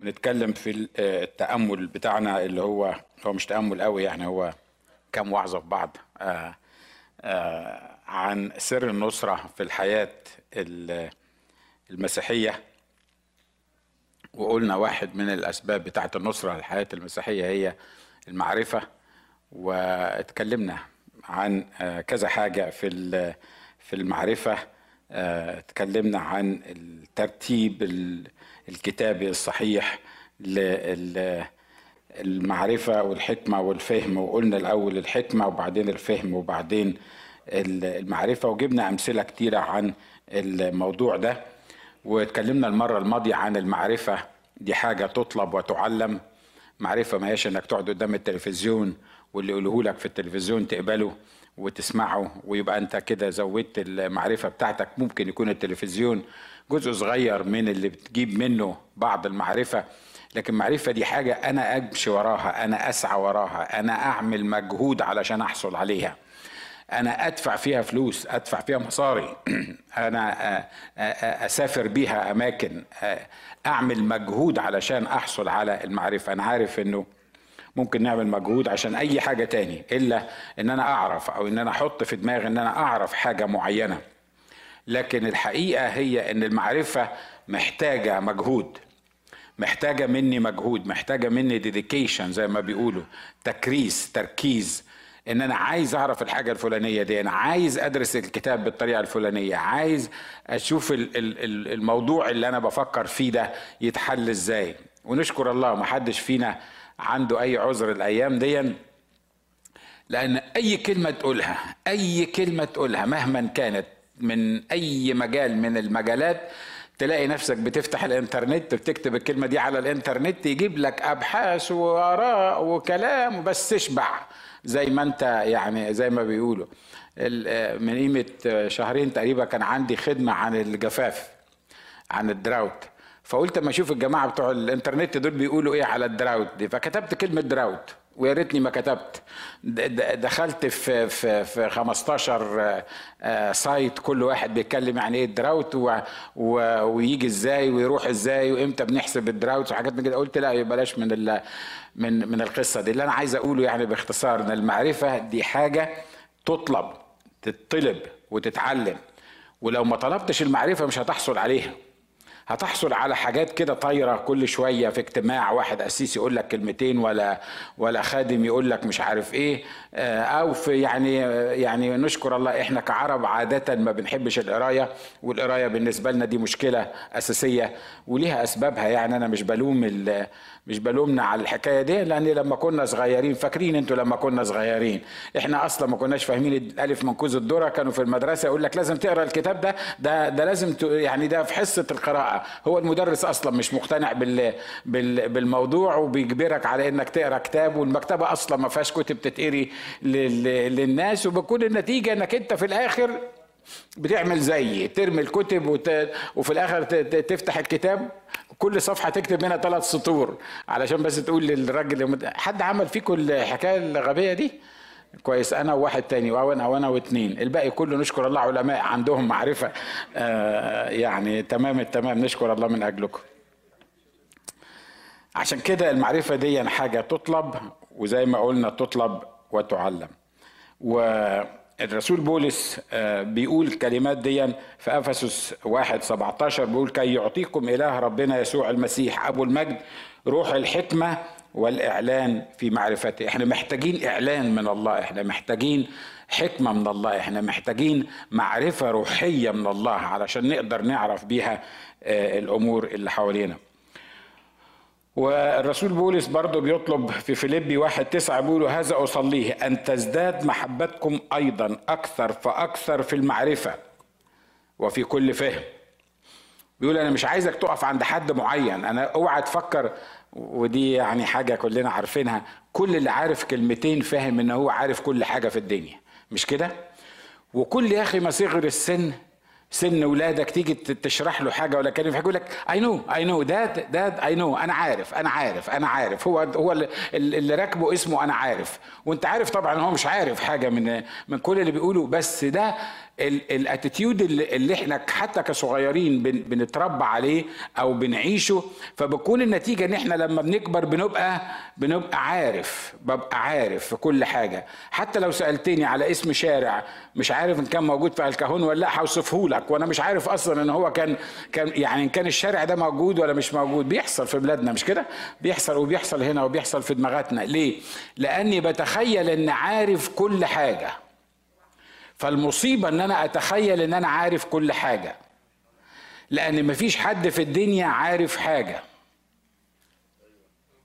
بنتكلم في آه، التأمل بتاعنا اللي هو هو مش تأمل قوي يعني هو كام وعظة في بعض. آه، آه، عن سر النصرة في الحياة ال- المسيحية. وقلنا واحد من الأسباب بتاعة النصرة للحياة المسيحية هي المعرفة. واتكلمنا عن كذا حاجة في في المعرفة. آه، اتكلمنا عن الترتيب ال- الكتابي الصحيح للمعرفة والحكمة والفهم وقلنا الأول الحكمة وبعدين الفهم وبعدين ال- المعرفة وجبنا أمثلة كتيرة عن الموضوع ده واتكلمنا المرة الماضية عن المعرفة. دي حاجة تطلب وتعلم. معرفة ما هيش إنك تقعد قدام التلفزيون واللي يقوله لك في التلفزيون تقبله. وتسمعه ويبقى انت كده زودت المعرفة بتاعتك. ممكن يكون التلفزيون جزء صغير من اللي بتجيب منه بعض المعرفة لكن المعرفة دي حاجة أنا أمشي وراها أنا أسعى وراها أنا أعمل مجهود علشان أحصل عليها. أنا أدفع فيها فلوس أدفع فيها مصاري. أنا أسافر بيها أماكن أعمل مجهود علشان أحصل على المعرفة. أنا عارف إنه ممكن نعمل مجهود عشان أي حاجة تاني إلا إن أنا أعرف أو إن أنا أحط في دماغي إن أنا أعرف حاجة معينة. لكن الحقيقة هي إن المعرفة محتاجة مجهود محتاجة مني مجهود محتاجة مني ديديكيشن زي ما بيقولوا تكريس تركيز. إن أنا عايز أعرف الحاجة الفلانية دي أنا عايز أدرس الكتاب بالطريقة الفلانية عايز أشوف ال- ال- ال- الموضوع اللي أنا بفكر فيه ده يتحل إزاي. ونشكر الله ما حدش فينا عنده أي عذر الأيام دي لأن أي كلمة تقولها أي كلمة تقولها مهما كانت من أي مجال من المجالات تلاقي نفسك بتفتح الإنترنت بتكتب الكلمة دي على الإنترنت يجيب لك أبحاث وآراء وكلام بس تشبع زي ما أنت يعني زي ما بيقولوا. من قيمة شهرين تقريبا كان عندي خدمة عن الجفاف عن الدراوت. فقلت أما أشوف الجماعة بتوع الإنترنت دول بيقولوا إيه على ال drought دي. فكتبت كلمة drought ويا ريتني ما كتبت. دخلت في في في 15 آه، site كل واحد بيتكلم يعني إيه ال drought و- و- ويجي إزاي ويروح إزاي وإمتى بنحسب ال drought وحاجات من كده. قلت لا بلاش من ال من من القصة دي. اللي أنا عايز أقوله يعني باختصار إن المعرفة دي حاجة تطلب تطلب وتتعلم. ولو ما طلبتش المعرفة مش هتحصل عليها. هتحصل على حاجات كده طايرة كل شوية في اجتماع واحد قسيس يقول لك كلمتين ولا ولا خادم يقول لك مش عارف إيه آه، أو في يعني يعني نشكر الله إحنا كعرب عادة ما بنحبش القراية والقراية بالنسبة لنا دي مشكلة أساسية وليها أسبابها. يعني أنا مش بلوم مش بلومنا على الحكاية دي لأن لما كنا صغيرين فاكرين أنتوا لما كنا صغيرين. إحنا أصلا ما كناش فاهمين الألف من كوز الذرة كانوا في المدرسة يقول لك لازم تقرأ الكتاب ده ده ده لازم يعني ده في حصة القراءة. هو المدرس أصلا مش مقتنع بال بال بالموضوع وبيجبرك على إنك تقرأ كتاب والمكتبة أصلا ما فيهاش كتب تتقري لل- للناس وبتكون النتيجة إنك أنت في الآخر بتعمل زيي ترمي الكتب وت... وفي الآخر ت... تفتح الكتاب كل صفحة تكتب منها ثلاث سطور علشان بس تقول للراجل. حد عمل فيكم الحكاية الغبية دي كويس. أنا وواحد تاني أو أنا وأنا واثنين الباقي كله نشكر الله علماء عندهم معرفة. آه يعني تمام التمام. نشكر الله من أجلكم. عشان كده المعرفة دي حاجة تطلب وزي ما قلنا تطلب وتعلم. والرسول بولس آه، بيقول الكلمات دي في أفسس واحد 17 بيقول كي يعطيكم إله ربنا يسوع المسيح أبو المجد روح الحكمة والإعلان في معرفته. إحنا محتاجين إعلان من الله. إحنا محتاجين حكمة من الله. إحنا محتاجين معرفة روحية من الله علشان نقدر نعرف بيها آه، الأمور اللي حوالينا. والرسول بولس برضه بيطلب في فيليبي واحد تسعة بيقول هذا أصليه أن تزداد محبتكم أيضا أكثر فأكثر في المعرفة وفي كل فهم. بيقول أنا مش عايزك تقف عند حد معين. أنا أوعى تفكر ودي يعني حاجة كلنا عارفينها. كل اللي عارف كلمتين فاهم إن هو عارف كل حاجة في الدنيا. مش كده؟ وكل يا أخي ما صغر السن سن ولادك تيجي تشرح له حاجة ولا كلمة يقول لك I know I know dad dad I know أنا عارف أنا عارف أنا عارف. هو هو اللي, اللي راكبه اسمه أنا عارف. وأنت عارف طبعا هو مش عارف حاجة من من كل اللي بيقوله. بس ده الاتيتيود اللي, إحنا حتى كصغيرين بن بنتربى عليه أو بنعيشه فبكون النتيجة ان إحنا لما بنكبر بنبقى بنبقى عارف ببقى عارف في كل حاجة. حتى لو سألتني على اسم شارع مش عارف إن كان موجود في الكهون ولا لأ هوصفه لك. وأنا مش عارف أصلا إن هو كان كان يعني إن كان الشارع ده موجود ولا مش موجود. بيحصل في بلادنا مش كده؟ بيحصل وبيحصل هنا وبيحصل في دماغاتنا. ليه؟ لأني بتخيل ان عارف كل حاجة. فالمصيبة إن أنا أتخيل إن أنا عارف كل حاجة. لأن مفيش حد في الدنيا عارف حاجة.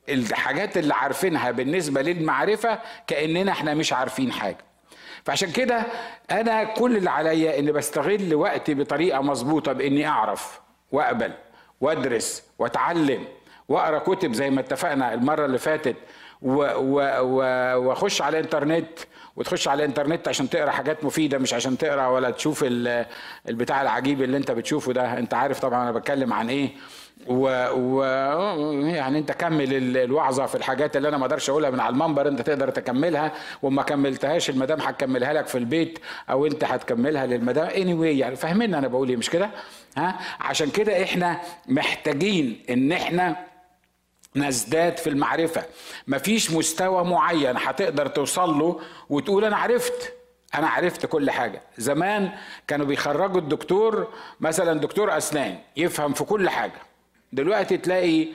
الحاجات اللي عارفينها بالنسبة للمعرفة كأننا إحنا مش عارفين حاجة. فعشان كده أنا كل اللي عليا إني بستغل وقتي بطريقة مظبوطة بإني أعرف وأقبل وأدرس وأتعلم واقرا كتب زي ما اتفقنا المرة اللي فاتت واخش على الانترنت وتخش على الانترنت عشان تقرا حاجات مفيده مش عشان تقرا ولا تشوف البتاع العجيب اللي انت بتشوفه ده. انت عارف طبعا أنا بتكلم عن إيه. و, و يعني انت كمل الوعظة في الحاجات اللي أنا ما أقدرش أقولها من على المنبر أنت تقدر تكملها وما كملتهاش المدام هتكملها لك في البيت أو أنت هتكملها للمدام. اني anyway يعني فاهمين أنا بقول إيه مش كده؟ ها؟ عشان كده إحنا محتاجين إن إحنا نزداد في المعرفة. مفيش مستوى معين هتقدر توصل له وتقول أنا عرفت. أنا عرفت كل حاجة. زمان كانوا بيخرجوا الدكتور مثلا دكتور أسنان يفهم في كل حاجة. دلوقتي تلاقي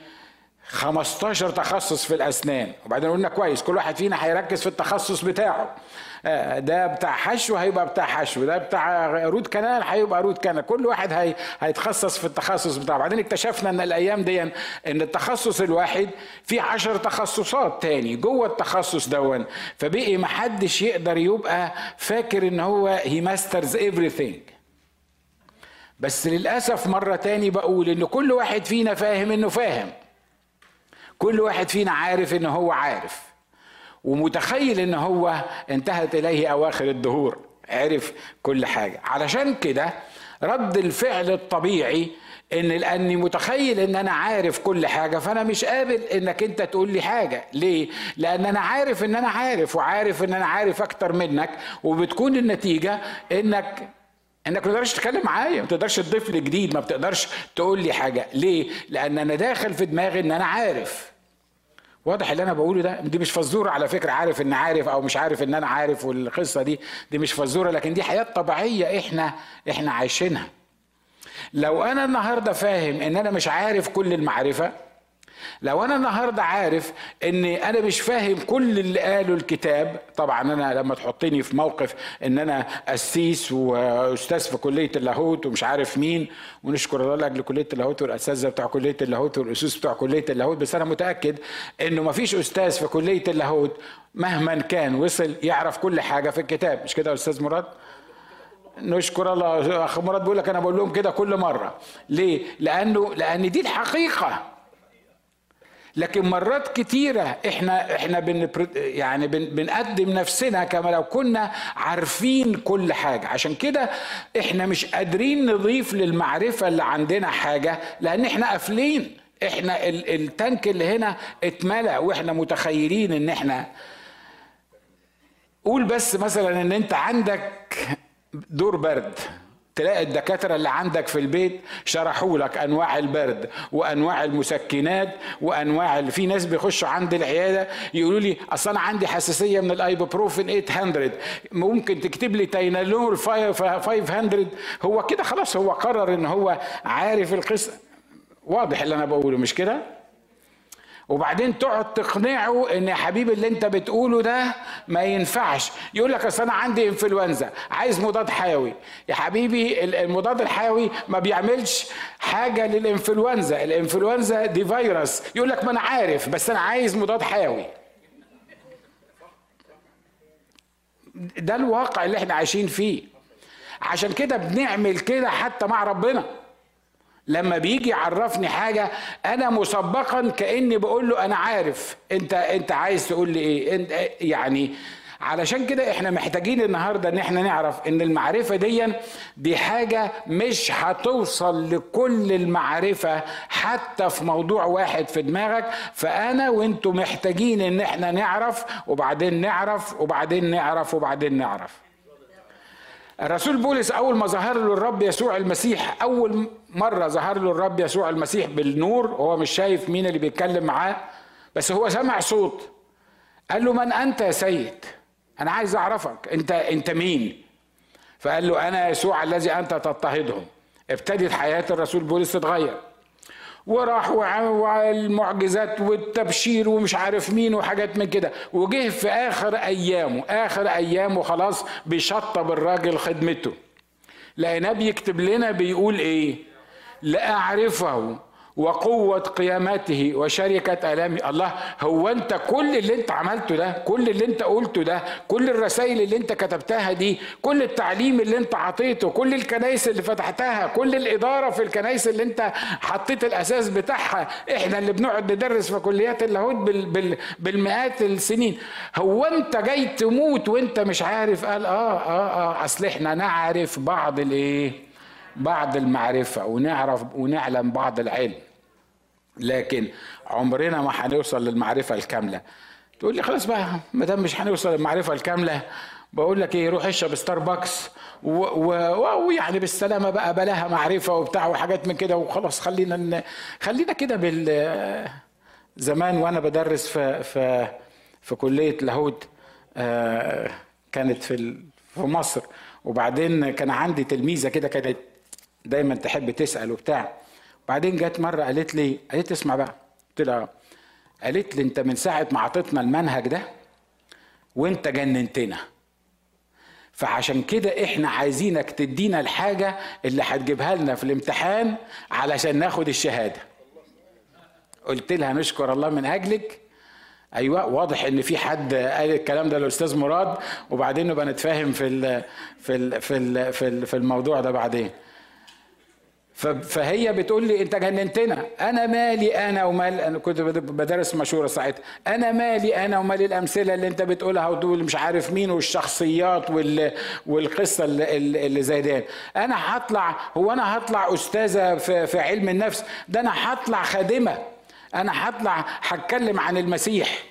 15 تخصص في الأسنان. وبعدين قلنا كويس كل واحد فينا هيركز في التخصص بتاعه. آه، ده بتاع حشو هيبقى بتاع حشو ده بتاع root canal هيبقى root canal. كل واحد هي هيتخصص في التخصص بتاعه. بعدين اكتشفنا إن الأيام دي إن التخصص الواحد فيه عشر تخصصات تاني جوه التخصص دون. فبقي محدش يقدر يبقى فاكر إن هو هي ماسترز everything. بس للأسف مرة تاني بقول إن كل واحد فينا فاهم إنه فاهم. كل واحد فينا عارف إن هو عارف ومتخيل إن هو انتهت إليه أواخر الدهور عرف كل حاجة. علشان كده رد الفعل الطبيعي إن لأني متخيل إن أنا عارف كل حاجة فأنا مش قابل إنك أنت تقول لي حاجة. ليه؟ لأن أنا عارف إن أنا عارف وعارف إن أنا عارف أكتر منك وبتكون النتيجة إنك انك ما تقدرش تتكلم معايا. ما تقدرش تضيف لي جديد ما بتقدرش تقول لي حاجة. ليه؟ لأن أنا داخل في دماغي إن أنا عارف. واضح اللي أنا بقوله ده؟ دي مش فزورة على فكرة عارف ان عارف أو مش عارف إن أنا عارف والقصة دي. دي مش فزورة لكن دي حياة طبيعية إحنا إحنا عايشينها. لو أنا النهارده فاهم إن أنا مش عارف كل المعرفة لو أنا النهارده عارف ان أنا مش فاهم كل اللي قاله الكتاب طبعا أنا لما تحطني في موقف إن أنا قسيس وأستاذ في كلية اللاهوت ومش عارف مين ونشكر الله لأجل كلية اللاهوت والاساتذه بتوع كلية اللاهوت والاسوس بتوع كلية اللاهوت بس أنا متأكد إنه ما فيش أستاذ في كلية اللاهوت مهما كان وصل يعرف كل حاجة في الكتاب مش كده يا أستاذ مراد؟ نشكر الله أخ مراد بيقول لك أنا بقول لهم كده كل مرة. ليه؟ لأنه لأن دي الحقيقة. لكن مرات كتيرة إحنا إحنا بن يعني بن بنقدم نفسنا كما لو كنا عارفين كل حاجة. عشان كده إحنا مش قادرين نضيف للمعرفة اللي عندنا حاجة لأن إحنا قافلين. إحنا ال tank اللي هنا اتملأ وإحنا متخيلين إن إحنا. قول بس مثلا إن أنت عندك دور برد. تلاقي الدكاترة اللي عندك في البيت شرحوا لك أنواع البرد وأنواع المسكنات وأنواع اللي في ناس بيخشوا عند العيادة يقولوا لي أصل أنا عندي حساسية من الأيبوبروفين 800 ممكن تكتب لي Tylenol 500 هو كده خلاص هو قرر إن هو عارف القصة. واضح اللي أنا بقوله مش كده؟ وبعدين تقعد تقنعه إن يا حبيبي اللي أنت بتقوله ده ما ينفعش. يقول لك أصل أنا عندي انفلونزا عايز مضاد حيوي. يا حبيبي المضاد الحيوي ما بيعملش حاجة للانفلونزا الانفلونزا دي فيروس. يقول لك ما أنا عارف بس أنا عايز مضاد حيوي. ده الواقع اللي إحنا عايشين فيه. عشان كده بنعمل كده حتى مع ربنا. لما بيجي يعرفني حاجة أنا مسبقا كأني بقول له أنا عارف. أنت أنت عايز تقول لي إيه؟ أنت يعني علشان كده إحنا محتاجين النهارده إن إحنا نعرف إن المعرفة دي دي حاجة مش هتوصل لكل المعرفة حتى في موضوع واحد في دماغك. فأنا وانتوا محتاجين إن إحنا نعرف وبعدين نعرف وبعدين نعرف وبعدين نعرف. الرسول بولس أول ما ظهر له الرب يسوع المسيح أول مرة ظهر له الرب يسوع المسيح بالنور هو مش شايف مين اللي بيتكلم معاه بس هو سمع صوت. قال له من أنت يا سيد؟ أنا عايز أعرفك أنت أنت مين؟ فقال له أنا يسوع الذي أنت تضطهده ابتدت حياة الرسول بولس تتغير. وراح والمعجزات والتبشير ومش عارف مين وحاجات من كده. وجه في آخر أيامه آخر أيامه خلاص بيشطب الراجل خدمته. لقيناه بيكتب لنا بيقول إيه؟ لأعرفه. وقوة قيامته وشركة ألامه الله. هو أنت كل اللي أنت عملته ده كل اللي أنت قلته ده كل الرسائل اللي أنت كتبتها دي كل التعليم اللي أنت عطيته كل الكنايس اللي فتحتها كل الإدارة في الكنايس اللي أنت حطيت الأساس بتاعها. إحنا اللي بنقعد ندرس في كليات اللاهوت بال بال بالمئات السنين. هو أنت جاي تموت وأنت مش عارف؟ قال آه آه آه أصل إحنا نعرف بعض الإيه؟ بعض المعرفة ونعرف ونعلم بعض العلم. لكن عمرنا ما هنوصل للمعرفة الكاملة. تقول لي خلاص بقى ما دام مش هنوصل للمعرفة الكاملة بقول لك إيه روح اشرب ستاربكس ويعني بالسلامة بقى بلاها معرفة وبتاع وحاجات من كده وخلاص. خلينا. خلينا كده بال زمان وأنا بدرس في في في كلية لاهوت آه، كانت في في مصر. وبعدين كان عندي تلميذة كده كانت دايما تحب تسأل وبتاع. بعدين جت مرة قالت لي قالت اسمع بقى. قلت لها قالت لي انت من ساعة ما عطيتنا المنهج ده وانت جننتنا. فعشان كده إحنا عايزينك تدينا الحاجة اللي هتجيبها لنا في الامتحان علشان ناخد الشهادة. قلت لها نشكر الله من أجلك. أيوه واضح إن في حد قال الكلام ده للأستاذ مراد وبعدين نبقى نتفاهم في ال في ال في ال في الموضوع ده بعدين. فهي بتقول لي انت جننتنا. أنا مالي أنا ومال أنا كنت بدرس مشوره ساعتها. أنا مالي أنا ومال الامثلة اللي انت بتقولها وتقول مش عارف مين والشخصيات وال والقصة اللي, اللي زي دي أنا هطلع هو أنا هطلع أستاذة في, في علم النفس؟ ده أنا هطلع خادمة. أنا هطلع هتكلم عن المسيح.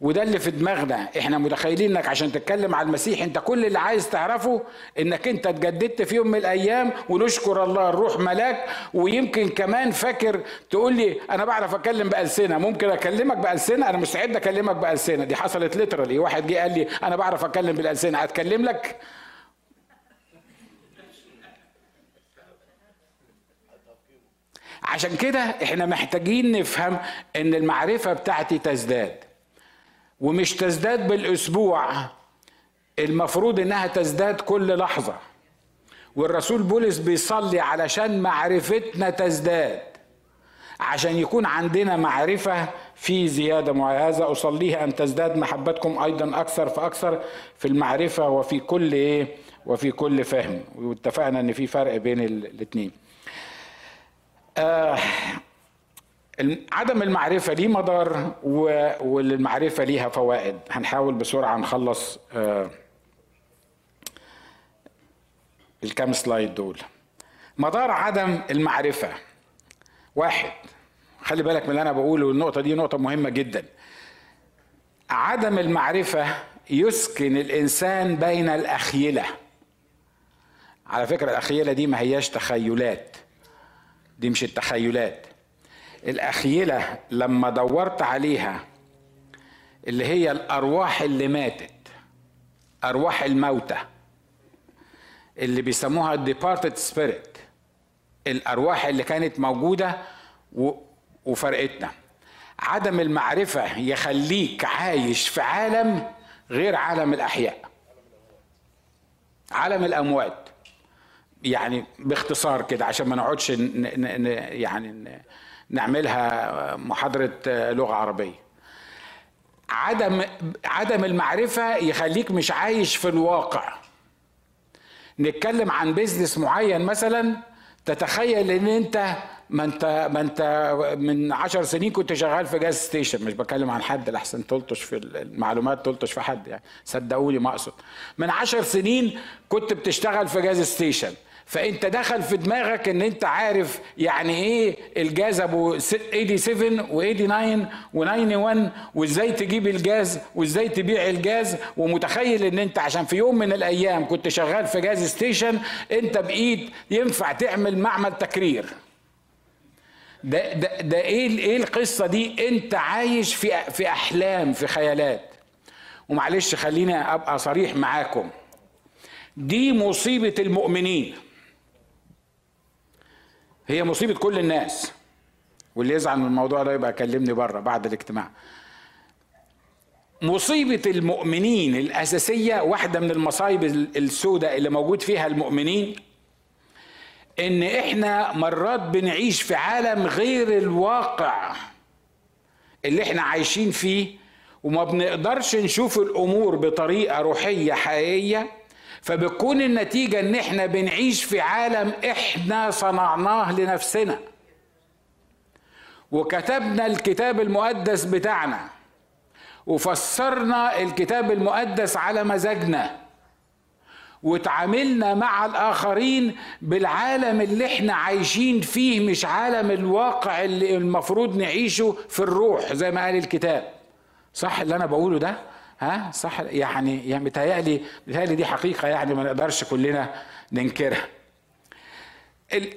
وده اللي في دماغنا. إحنا متخيلين إنك عشان تتكلم على المسيح أنت كل اللي عايز تعرفه إنك أنت اتجددت في يوم من الأيام ونشكر الله الروح ملاك. ويمكن كمان فاكر تقول لي أنا بعرف اتكلم بألسنة. ممكن أكلمك بألسنة؟ أنا مستعد أكلمك بألسنة. دي حصلت ليترالي واحد جه قال لي أنا بعرف اتكلم بالألسنة. أتكلم لك؟ عشان كده إحنا محتاجين نفهم إن المعرفة بتاعتي تزداد. ومش تزداد بالأسبوع المفروض إنها تزداد كل لحظة. والرسول بولس بيصلي علشان معرفتنا تزداد عشان يكون عندنا معرفة في زيادة معيزة أصليها أن تزداد محبتكم أيضا أكثر فأكثر في المعرفة وفي كل إيه؟ وفي كل فهم. واتفقنا أن في فرق بين الاثنين آه عدم المعرفة ليه مضار والمعرفة ليها فوائد. هنحاول بسرعة نخلص آه، الكام سلايد دول. مضار عدم المعرفة. واحد خلي بالك من اللي أنا بقوله النقطة دي نقطة مهمة جدا. عدم المعرفة يسكن الإنسان بين الأخيلة. على فكرة الأخيلة دي ما هياش تخيلات. دي مش التخيلات. الأخيلة لما دورت عليها اللي هي الأرواح اللي ماتت أرواح الموتى اللي بيسموها departed spirit الأرواح اللي كانت موجودة وفرقتنا. عدم المعرفة يخليك عايش في عالم غير عالم الأحياء. عالم الأموات. يعني باختصار كده عشان ما نقعدش يعني نعملها محاضرة لغة عربية. عدم عدم المعرفة يخليك مش عايش في الواقع. نتكلم عن business معين مثلا تتخيل إن أنت ما أنت ما أنت من عشر سنين كنت شغال في gas station مش بتكلم عن حد لحسن تلطش في المعلومات تلطش في حد يعني. صدقوني ما أقصد. من عشر سنين كنت بتشتغل في gas station فانت دخل في دماغك ان انت عارف يعني إيه الجاز ابو 87 و89 و91 وازاي تجيب الجاز وازاي تبيع الجاز. ومتخيل ان انت عشان في يوم من الأيام كنت شغال في gas station انت بإيد ينفع تعمل معمل تكرير. ده ده ده إيه إيه القصة دي؟ انت عايش في في أحلام في خيالات. ومعلش خليني أبقى صريح معاكم. دي مصيبة المؤمنين. هي مصيبة كل الناس. واللي يزعل من الموضوع ده يبقى كلمني بره بعد الاجتماع. مصيبة المؤمنين الأساسية واحدة من المصايب السوداء اللي موجود فيها المؤمنين إن إحنا مرات بنعيش في عالم غير الواقع اللي إحنا عايشين فيه وما بنقدرش نشوف الأمور بطريقة روحية حقيقية فبتكون النتيجة إن إحنا بنعيش في عالم إحنا صنعناه لنفسنا. وكتبنا الكتاب المقدس بتاعنا وفسرنا الكتاب المقدس على مزاجنا وتعاملنا مع الآخرين بالعالم اللي إحنا عايشين فيه مش عالم الواقع اللي المفروض نعيشه في الروح زي ما قال الكتاب. صح اللي أنا بقوله ده؟ ها؟ صح. يعني يعني متهيألي متهيألي دي حقيقة يعني ما نقدرش كلنا ننكرها.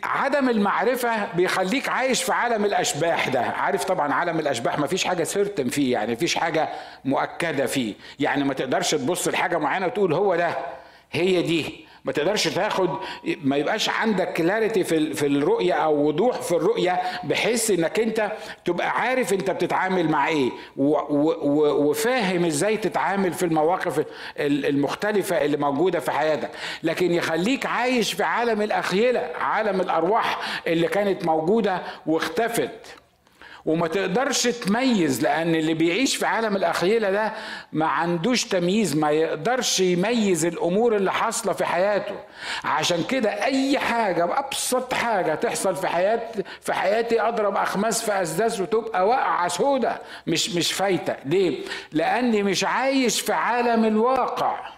عدم المعرفة بيخليك عايش في عالم الأشباح ده. عارف طبعا عالم الأشباح ما فيش حاجة سيرتم فيه يعني فيش حاجة مؤكدة فيه. يعني ما تقدرش تبص لحاجة معينة وتقول هو ده هي دي. ما تقدرش تاخد ما يبقاش عندك كلاريتي في في الرؤية أو وضوح في الرؤية بحيث إنك أنت تبقى عارف أنت بتتعامل مع إيه وفاهم إزاي تتعامل في المواقف المختلفة اللي موجودة في حياتك. لكن يخليك عايش في عالم الأخيلة عالم الأرواح اللي كانت موجودة واختفت. وما تقدرش تميز لأن اللي بيعيش في عالم الأخيلة ده ما عندوش تمييز ما يقدرش يميز الأمور اللي حاصلة في حياته. عشان كده أي حاجة أبسط حاجة تحصل في حياة في حياتي أضرب أخماس في أسداس وتبقى واقعة سودة مش مش فايتة. ليه؟ لأني مش عايش في عالم الواقع.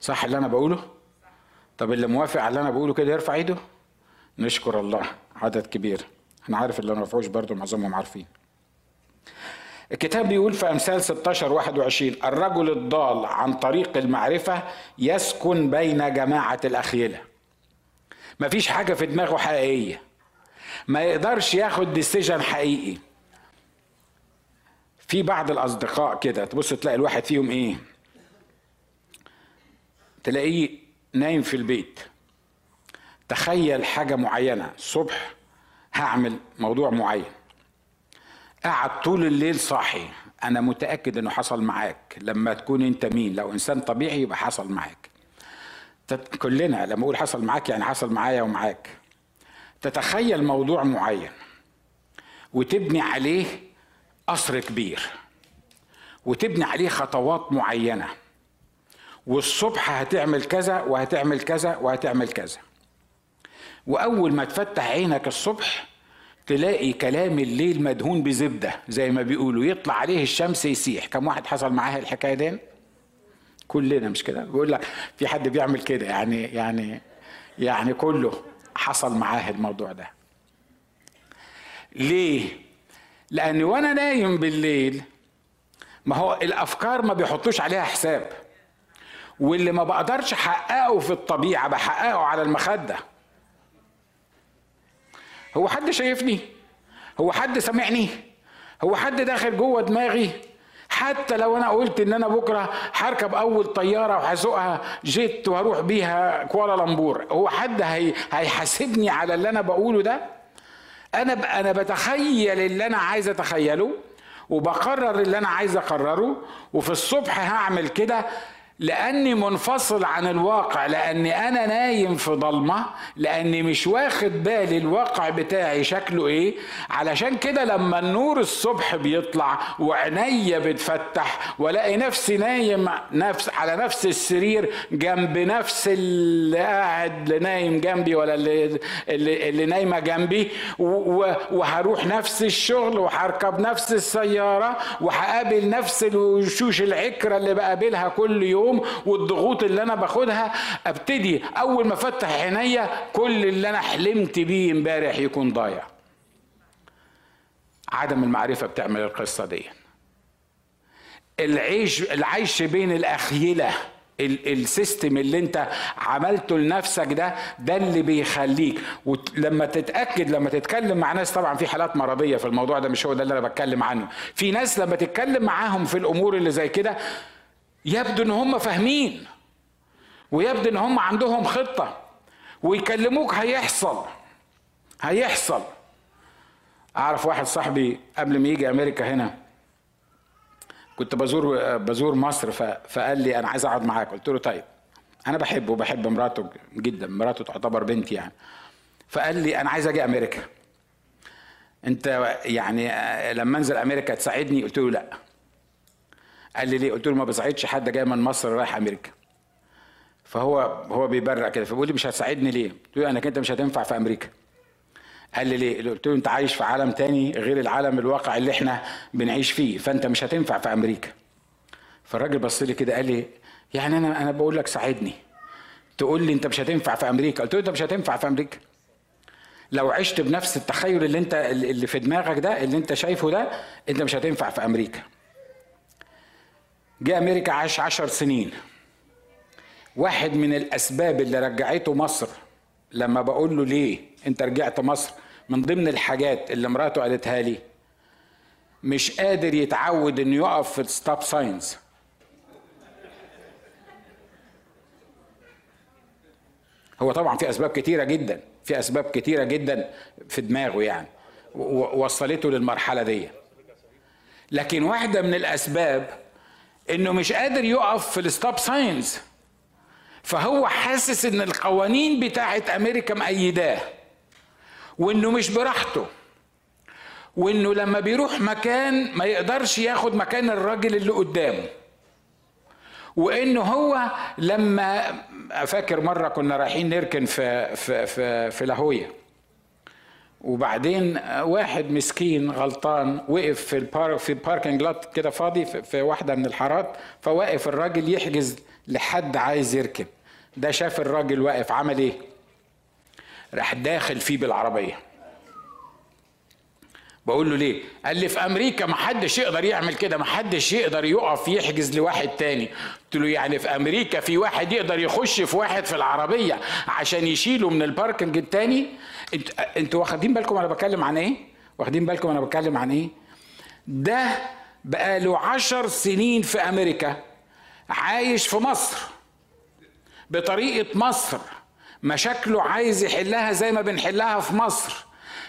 صح اللي أنا بقوله؟ طب اللي موافق على اللي أنا بقوله كده يرفع إيده؟ نشكر الله. عدد كبير. أنا عارف اللي ما رفعوش برضه معظمهم عارفين. الكتاب بيقول في أمثال 16 21 الرجل الضال عن طريق المعرفة يسكن بين جماعة الأخيلة. مفيش حاجة في دماغه حقيقية. ما يقدرش ياخد ديسيجن حقيقي. في بعض الأصدقاء كده تبص تلاقي الواحد فيهم إيه؟ تلاقيه نايم في البيت. تخيل حاجة معينة. الصبح هعمل موضوع معين. قعد طول الليل صاحي. أنا متأكد إنه حصل معاك. لما تكون أنت مين؟ لو إنسان طبيعي يبقى حصل معاك. كلنا لما أقول حصل معاك يعني حصل معايا ومعاك. تتخيل موضوع معين وتبني عليه قصر كبير وتبني عليه خطوات معينة. والصبح هتعمل كذا وهتعمل كذا وهتعمل كذا. وأول ما تفتح عينك الصبح تلاقي كلام الليل مدهون بزبدة زي ما بيقولوا. يطلع عليه الشمس يسيح. كم واحد حصل معاه الحكاية دي؟ كلنا مش كده؟ بيقول لك في حد بيعمل كده. يعني يعني يعني كله حصل معاه الموضوع ده. ليه؟ لأن وأنا نايم بالليل ما هو الأفكار ما بيحطوش عليها حساب. واللي ما بقدرش أحققه في الطبيعة بحققه على المخدة. هو حد شايفني؟ هو حد سامعني؟ هو حد داخل جوه دماغي؟ حتى لو أنا قلت إن أنا بكرة هركب أول طيارة وهسوقها جيت وهروح بيها كوالالمبور هو حد هي هيحاسبني على اللي أنا بقوله ده؟ أنا أنا بتخيل اللي أنا عايز أتخيله وبقرر اللي أنا عايز أقرره وفي الصبح هعمل كده لأني منفصل عن الواقع لأني أنا نايم في ضلمة لأني مش واخد بالي الواقع بتاعي شكله إيه. علشان كده لما النور الصبح بيطلع وعينيا بتفتح وألاقي نفسي نايم نفس على نفس السرير جنب نفس اللي قاعد نايم جنبي ولا اللي اللي, اللي نايمة جنبي. وهروح نفس الشغل وهركب نفس السيارة وهقابل نفس الوشوش العكرة اللي بقابلها كل يوم. يوم والضغوط اللي أنا باخدها أبتدي أول ما أفتح عينيا كل اللي أنا حلمت بيه إمبارح يكون ضايع. عدم المعرفة بتعمل القصة دي. العيش العيش بين الأخيلة السيستم اللي أنت عملته لنفسك ده ده اللي بيخليك. ولما تتأكد لما تتكلم مع ناس طبعا في حالات مرضية في الموضوع ده مش هو ده اللي أنا بتكلم عنه. في ناس لما تتكلم معاهم في الأمور اللي زي كده يبدو إن هم فاهمين ويبدو إن هم عندهم خطة ويكلموك هيحصل هيحصل. أعرف واحد صاحبي قبل ما يجي أمريكا هنا كنت بزور بزور مصر فقال لي أنا عايز أقعد معاك. قلت له طيب. أنا بحبه وبحب مراته جدا مراته تعتبر بنتي يعني. فقال لي أنا عايز أجي أمريكا. أنت يعني لما أنزل أمريكا تساعدني؟ قلت له لا. قال لي ليه قلت له ما بساعدش حد جاي من مصر رايح أمريكا فهو هو بيبرق كده فبيقول لي مش هتساعدني ليه قلت له إنك أنت مش هتنفع في أمريكا قال لي ليه؟ قلت له أنت عايش في عالم تاني غير العالم الواقع اللي إحنا بنعيش فيه فأنت مش هتنفع في أمريكا. فالراجل بص لي كده قال لي يعني أنا أنا بقول لك ساعدني. تقول لي أنت مش هتنفع في أمريكا، قلت له أنت مش هتنفع في أمريكا. لو عشت بنفس التخيل اللي أنت اللي في دماغك ده اللي أنت شايفه ده أنت مش هتنفع في أمريكا. جه أمريكا عاش عشر سنين. واحد من الأسباب اللي رجعته مصر لما بقول له ليه أنت رجعت مصر من ضمن الحاجات اللي مراته قالتها لي مش قادر يتعود إنه يقف في ال stop signs هو طبعا في أسباب كتيرة جدا في أسباب كتيرة جدا في دماغه يعني وصلته للمرحلة دي لكن واحدة من الأسباب انه مش قادر يقف في ال stop signs فهو حاسس إن القوانين بتاعت أمريكا مقيداه وإنه مش براحته وإنه لما بيروح مكان ما يقدرش ياخد مكان الراجل اللي قدامه. وإنه هو لما فاكر مرة كنا رايحين نركن في في في, في لاهوية. وبعدين واحد مسكين غلطان وقف في البارك في الباركنج لوت كده فاضي في واحدة من الحارات فواقف الراجل يحجز لحد عايز يركب. ده شاف الراجل واقف عمل إيه؟ راح داخل فيه بالعربية. بقول له ليه؟ قال لي في أمريكا ما حدش يقدر يعمل كده ما حدش يقدر يقف يحجز لواحد تاني. قلت له يعني في أمريكا في واحد يقدر يخش في واحد في العربية عشان يشيله من الباركنج التاني؟ أنتوا واخدين بالكم أنا بتكلم عن إيه؟ واخدين بالكم أنا بتكلم عن إيه؟ ده بقاله عشر سنين في أمريكا عايش في مصر. بطريقة مصر مشاكله عايز يحلها زي ما بنحلها في مصر.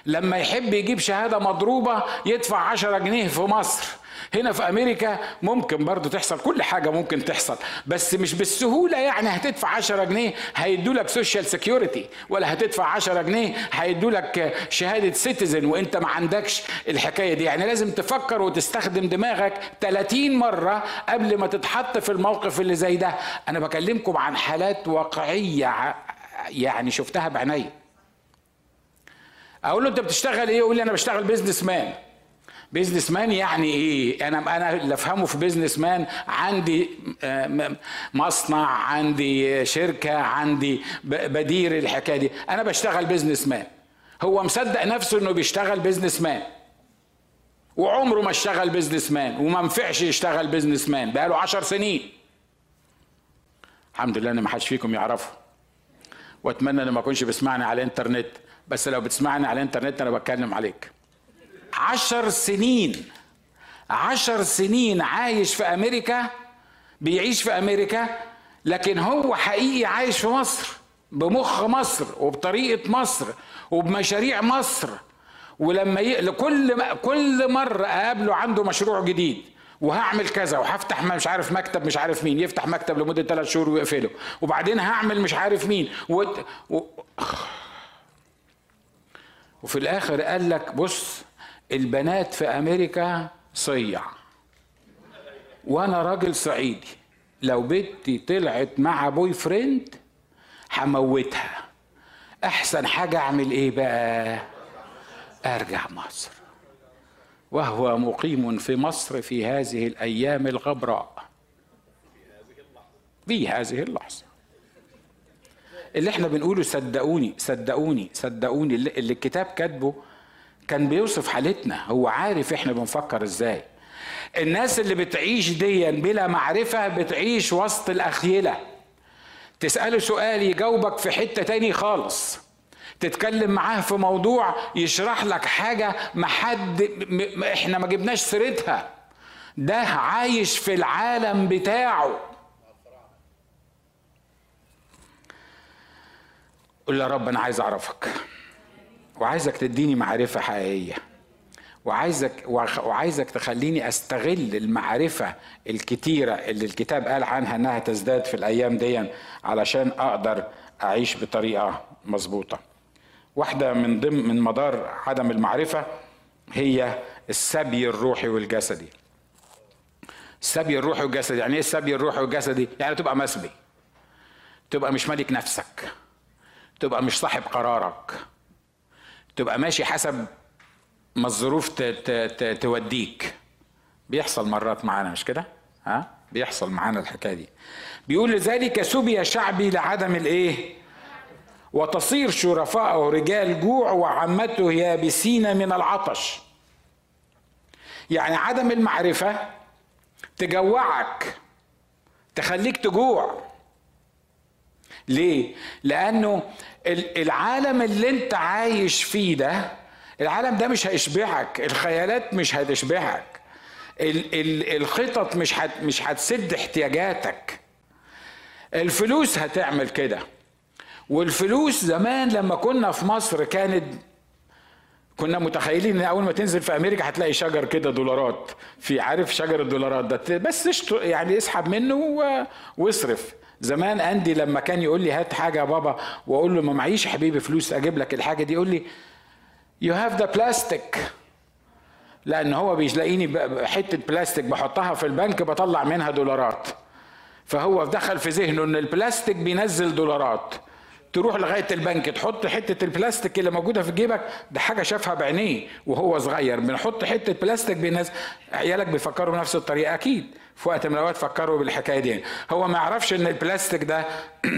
لما يحب يجيب شهادة مضروبة يدفع 10 جنيه في مصر. هنا في أمريكا ممكن برضو تحصل كل حاجة ممكن تحصل بس مش بالسهولة يعني هتدفع 10 جنيه هيدوا لك social security ولا هتدفع 10 جنيه هيدوا لك شهادة citizen وانت ما عندكش الحكاية دي. يعني لازم تفكر وتستخدم دماغك 30 مرة قبل ما تتحط في الموقف اللي زي ده. أنا بكلمكم عن حالات واقعية يعني شفتها بعيني. أقول له أنت بتشتغل إيه؟ يقول لي أنا بشتغل businessman businessman يعني إيه؟ أنا أنا اللي أفهمه في businessman عندي مصنع عندي شركة عندي بدير الحكاية دي. أنا بشتغل businessman هو مصدق نفسه إنه بيشتغل businessman وعمره ما اشتغل businessman وما نفعش يشتغل businessman بقاله عشر سنين. الحمد لله إن ما حدش فيكم يعرفه. وأتمنى ان ما اكونش بيسمعني على الإنترنت. بس لو بتسمعني على الإنترنت أنا بتكلم عليك. عشر سنين عشر سنين عايش في أمريكا بيعيش في أمريكا لكن هو حقيقي عايش في مصر بمخ مصر وبطريقة مصر وبمشاريع مصر. ولما ي... ما... كل مرة أقابله عنده مشروع جديد وهعمل كذا وهفتح مش عارف مكتب مش عارف مين يفتح مكتب لمدة ثلاث شهور ويقفله وبعدين هعمل مش عارف مين و... و... وفي الآخر قال لك بص البنات في أمريكا صيع. وأنا راجل صعيدي. لو بنتي طلعت مع بوي فريند هموتها. أحسن حاجة أعمل إيه بقى؟ أرجع مصر. وهو مقيم في مصر في هذه الأيام الغبراء. في هذه اللحظة. اللي إحنا بنقوله صدقوني صدقوني صدقوني اللي الكتاب كاتبه كان بيوصف حالتنا هو عارف إحنا بنفكر إزاي. الناس اللي بتعيش ديا بلا معرفة بتعيش وسط الأخيلة. تسأله سؤال يجاوبك في حتة تاني خالص. تتكلم معاه في موضوع يشرح لك حاجة ما حد م... إحنا ما جبناش سيرتها. ده عايش في العالم بتاعه. قول يا رب أنا عايز أعرفك. وعايزك تديني معرفة حقيقية. وعايزك وعايزك تخليني أستغل المعرفة الكتيرة اللي الكتاب قال عنها إنها تزداد في الأيام دي علشان أقدر أعيش بطريقة مظبوطة. واحدة من ضمن من مدار عدم المعرفة هي السبي الروحي والجسدي. السبي الروحي والجسدي يعني إيه السبي الروحي والجسدي؟ يعني تبقى مسبي. تبقى مش ملك نفسك. تبقى مش صاحب قرارك. تبقى ماشي حسب ما الظروف توديك. بيحصل مرات معانا مش كده؟ ها؟ بيحصل معانا الحكاية دي. بيقول لذلك سبي شعبي لعدم الإيه؟ وتصير شرفاءه رجال جوع وعمته يابسين من العطش. يعني عدم المعرفة تجوعك تخليك تجوع. ليه؟ لأنه العالم اللي انت عايش فيه ده العالم ده مش هيشبعك الخيالات مش هتشبعك الخطط مش هت مش هتسد احتياجاتك. الفلوس هتعمل كده. والفلوس زمان لما كنا في مصر كانت كنا متخيلين إن أول ما تنزل في أمريكا هتلاقي شجر كده دولارات. في عارف شجر الدولارات ده؟ بس يعني اسحب منه واصرف زمان آندي لما كان يقول لي هات حاجة يا بابا وأقول له ما معيش حبيبي فلوس أجيب لك الحاجة دي يقول لي you have the plastic لأن هو بيلاقيني حتة بلاستيك بحطها في البنك بطلع منها دولارات. فهو دخل في ذهنه إن البلاستيك بينزل دولارات. تروح لغاية البنك تحط حتة البلاستيك اللي موجودة في جيبك ده حاجة شافها بعينيه وهو صغير. بنحط حتة بلاستيك بينزل عيالك بيفكروا بنفس الطريقة أكيد. في وقت من الأوقات فكروا بالحكاية دي. هو ما يعرفش إن البلاستيك ده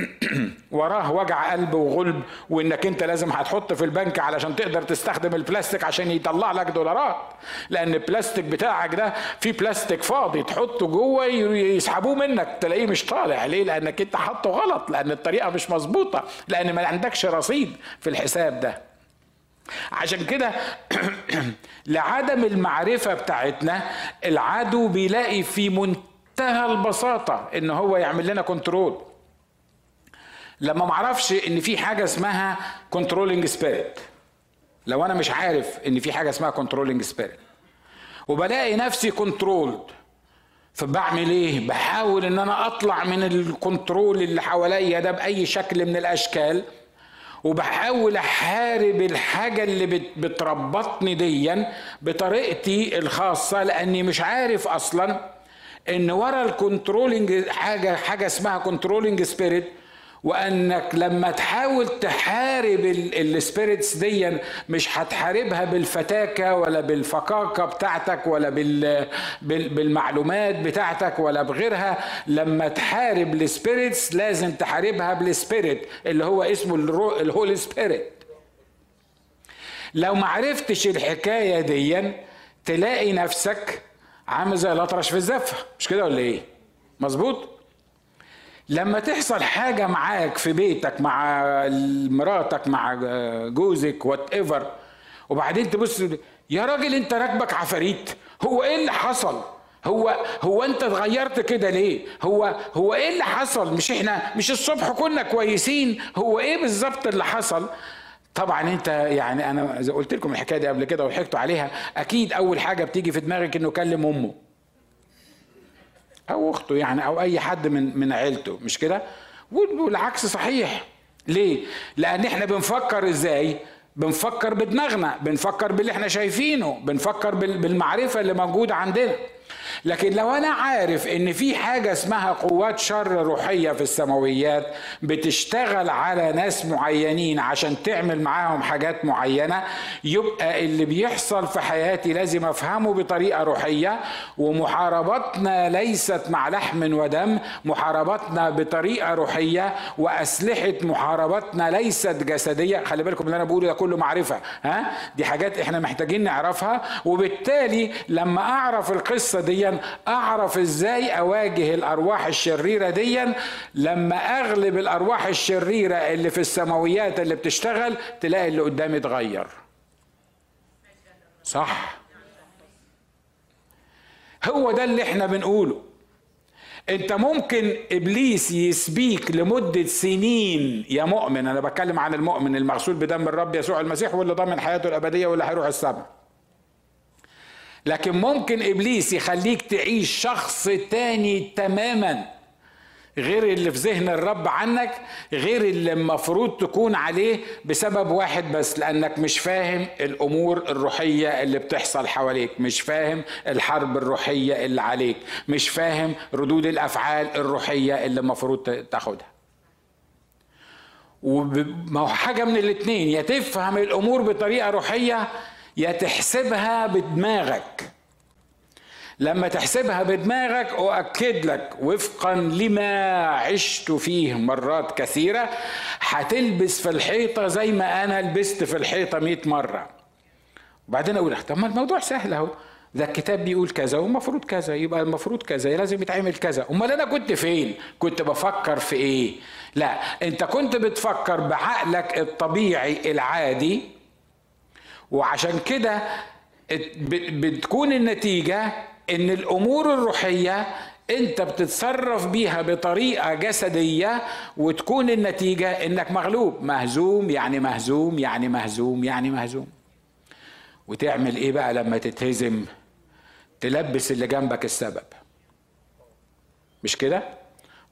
وراه وجع قلب وغلب وإنك أنت لازم هتحط في البنك علشان تقدر تستخدم البلاستيك عشان يطلع لك دولارات. لأن البلاستيك بتاعك ده في بلاستيك فاضي تحطه جوه يسحبوه منك تلاقيه مش طالع. ليه؟ لأنك أنت حاطه غلط لأن الطريقة مش مظبوطة لأن ما عندكش رصيد في الحساب ده. عشان كده لعدم المعرفة بتاعتنا العدو بيلاقي في منتهى البساطة إن هو يعمل لنا control لما معرفش إن في حاجة اسمها controlling spirit لو أنا مش عارف إن في حاجة اسمها controlling spirit وبلاقي نفسي controlled فبعمل إيه؟ بحاول إن أنا أطلع من ال control اللي حواليا ده بأي شكل من الأشكال. وبحاول أحارب الحاجة اللي بتربطني ديا بطريقتي الخاصة لأني مش عارف أصلا إن ورا ال controlling حاجة حاجة اسمها controlling spirit وأنك لما تحاول تحارب ال spirits دي مش هتحاربها بالفكاكة ولا بالفقاقة بتاعتك ولا بالمعلومات بتاعتك ولا بغيرها. لما تحارب ال spirits لازم تحاربها بال spirit اللي هو اسمه ال Holy Spirit لو ما عرفتش الحكاية دي تلاقي نفسك عامل زي الأطرش في الزفة. مش كده ولا إيه؟ مظبوط؟ لما تحصل حاجة معاك في بيتك مع مراتك مع جوزك whatever وبعدين تبص يا راجل انت راكبك عفاريت هو إيه اللي حصل؟ هو هو انت اتغيرت كده ليه؟ هو هو إيه اللي حصل؟ مش إحنا مش الصبح كنا كويسين هو إيه بالظبط اللي حصل؟ طبعا انت يعني أنا قلت لكم الحكاية دي قبل كده وضحكتوا عليها أكيد أول حاجة بتيجي في دماغك إنه كلم أمه. أو أخته يعني أو أي حد من من عيلته مش كده؟ والعكس صحيح. ليه؟ لأن إحنا بنفكر إزاي؟ بنفكر بدماغنا بنفكر باللي إحنا شايفينه بنفكر بالمعرفة اللي موجودة عندنا. لكن لو أنا عارف إن في حاجة اسمها قوات شر روحية في السماويات بتشتغل على ناس معينين عشان تعمل معاهم حاجات معينة يبقى اللي بيحصل في حياتي لازم أفهمه بطريقة روحية. ومحاربتنا ليست مع لحم ودم محاربتنا بطريقة روحية. وأسلحة محاربتنا ليست جسدية. خلي بالكم اللي أنا بقوله ده كله معرفة ها؟ دي حاجات إحنا محتاجين نعرفها. وبالتالي لما أعرف القصة دي أعرف إزاي أواجه الأرواح الشريرة دي لما أغلب الأرواح الشريرة اللي في السماويات اللي بتشتغل تلاقي اللي قدامي اتغير صح؟ هو ده اللي إحنا بنقوله. أنت ممكن إبليس يسبيك لمدة سنين يا مؤمن. أنا بتكلم عن المؤمن المغسول بدم الرب يسوع المسيح واللي ضامن حياته الأبدية واللي هيروح السماء. لكن ممكن إبليس يخليك تعيش شخص تاني تماما غير اللي في ذهن الرب عنك غير اللي المفروض تكون عليه بسبب واحد بس لأنك مش فاهم الأمور الروحية اللي بتحصل حواليك مش فاهم الحرب الروحية اللي عليك مش فاهم ردود الأفعال الروحية اللي المفروض تاخدها. وما حاجة من الاتنين يا تفهم الأمور بطريقة روحية يا تحسبها بدماغك. لما تحسبها بدماغك أؤكد لك وفقا لما عشت فيه مرات كثيرة هتلبس في الحيطة زي ما أنا لبست في الحيطة مئة مرة. وبعدين أقول طب ما الموضوع سهل أهو. ده الكتاب بيقول كذا والمفروض كذا يبقى المفروض كذا لازم يتعمل كذا. أمال أنا كنت فين؟ كنت بفكر في إيه؟ لا أنت كنت بتفكر بعقلك الطبيعي العادي وعشان كده بتكون النتيجة إن الأمور الروحية أنت بتتصرف بيها بطريقة جسدية وتكون النتيجة إنك مغلوب. مهزوم يعني مهزوم يعني مهزوم يعني مهزوم. وتعمل إيه بقى لما تتهزم؟ تلبس اللي جنبك السبب. مش كده؟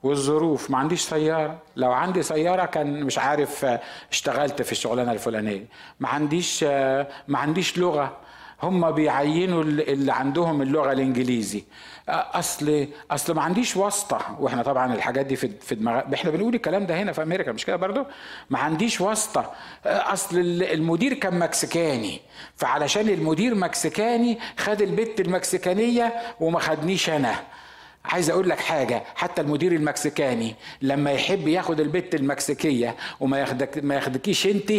والظروف. ما عنديش سيارة. لو عندي سيارة كان مش عارف اشتغلت في الشغلانة الفلانية. ما عنديش ما عنديش لغة. هم بيعينوا اللي عندهم اللغة الإنجليزي. أصل أصل ما عنديش واسطة. وإحنا طبعا الحاجات دي في في دماغ إحنا بنقول الكلام ده هنا في أمريكا مش كده برضو؟ ما عنديش واسطة. أصل المدير كان مكسيكاني. فعلشان المدير مكسيكاني خد البت المكسيكانية وما خدنيش أنا. عايز أقول لك حاجة حتى المدير المكسيكاني لما يحب ياخد البت المكسيكية وما ياخدك ما ياخدكيش أنت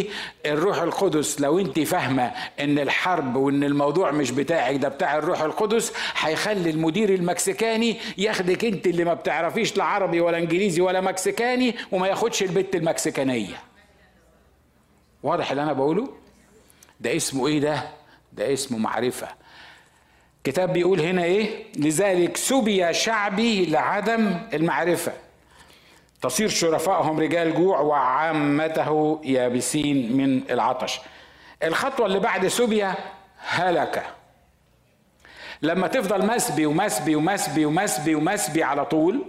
الروح القدس لو أنت فاهمة إن الحرب وإن الموضوع مش بتاعك ده بتاع الروح القدس هيخلي المدير المكسيكاني ياخدك أنت اللي ما بتعرفيش لا عربي ولا إنجليزي ولا مكسيكاني وما ياخدش البت المكسيكانية. واضح اللي أنا بقوله؟ ده اسمه إيه ده؟ ده اسمه معرفة. الكتاب بيقول هنا إيه؟ لذلك سبي شعبي لعدم المعرفة. تصير شرفائهم رجال جوع وعامته يابسين من العطش. الخطوة اللي بعد سبيا هلك لما تفضل مسبي ومسبي ومسبي ومسبي ومسبي على طول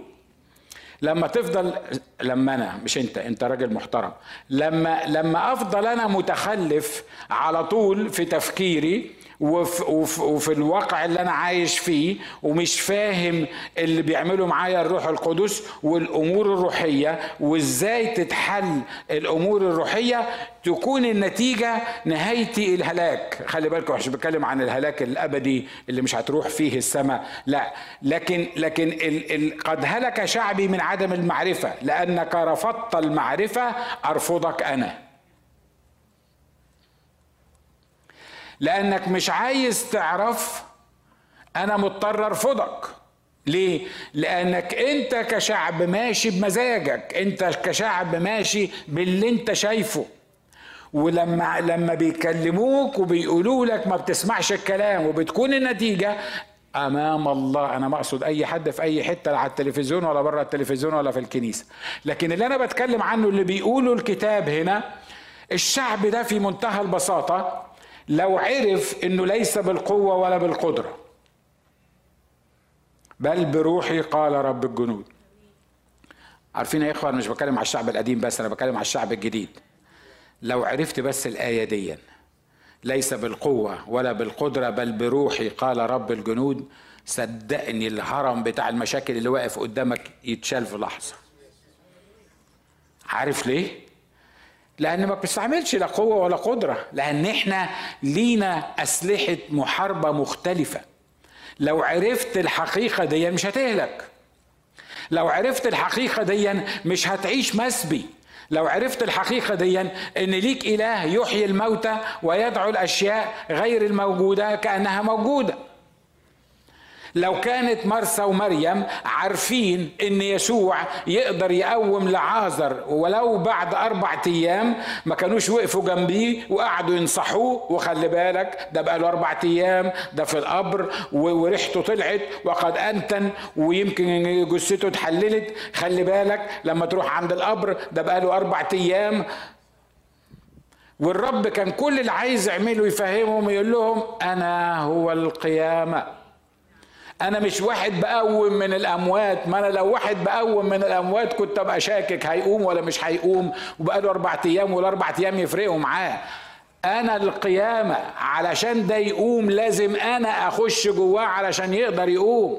لما تفضل لما أنا مش أنت أنت راجل محترم. لما لما أفضل أنا متخلف على طول في تفكيري وفي, وفي, وفي الواقع اللي أنا عايش فيه ومش فاهم اللي بيعمله معايا الروح القدس والأمور الروحية وإزاي تتحل الأمور الروحية تكون النتيجة نهايتي الهلاك. خلي بالكم مش بتكلم عن الهلاك الأبدي اللي مش هتروح فيه السماء. لا لكن لكن ال ال قد هلك شعبي من عدم المعرفة لأنك رفضت المعرفة أرفضك أنا. لأنك مش عايز تعرف أنا مضطر ارفضك ليه؟ لأنك أنت كشعب ماشي بمزاجك أنت كشعب ماشي باللي أنت شايفه. ولما لما بيكلموك وبيقولوا لك ما بتسمعش الكلام وبتكون النتيجة أمام الله أنا ما أقصد أي حد في أي حتة لا على التلفزيون ولا بره التلفزيون ولا في الكنيسة. لكن اللي أنا بتكلم عنه اللي بيقوله الكتاب هنا الشعب ده في منتهى البساطة لو عرف إنه ليس بالقوة ولا بالقدرة. بل بروحي قال رب الجنود. عارفين يا إخوان مش بتكلم على الشعب القديم بس أنا بتكلم على الشعب الجديد. لو عرفت بس الآية دي ليس بالقوة ولا بالقدرة بل بروحي قال رب الجنود صدقني الهرم بتاع المشاكل اللي واقف قدامك يتشال في لحظة. عارف ليه؟ لأن ما بتستعملش لا قوة ولا قدرة لأن إحنا لينا أسلحة محاربة مختلفة. لو عرفت الحقيقة دي مش هتهلك. لو عرفت الحقيقة دي مش هتعيش مسبي. لو عرفت الحقيقة دي إن ليك إله يحيي الموتى ويدعو الأشياء غير الموجودة كأنها موجودة. لو كانت مرسى ومريم عارفين إن يسوع يقدر يقوم لعازر ولو بعد أربع أيام ما كانوش وقفوا جنبيه وقعدوا ينصحوه وخلي بالك ده بقى له أربع أيام ده في القبر وريحته طلعت وقد أنتن ويمكن جثته اتحللت. خلي بالك لما تروح عند القبر ده بقى له أربع أيام. والرب كان كل اللي عايز يعمله يفهمهم يقول لهم أنا هو القيامة. أنا مش واحد بقوم من الأموات ما أنا لو واحد بقوم من الأموات كنت أبقى شاكك هيقوم ولا مش هيقوم وبقى له أربع أيام والاربع أيام يفرقوا معاه. أنا القيامة علشان ده يقوم لازم أنا أخش جواه علشان يقدر يقوم.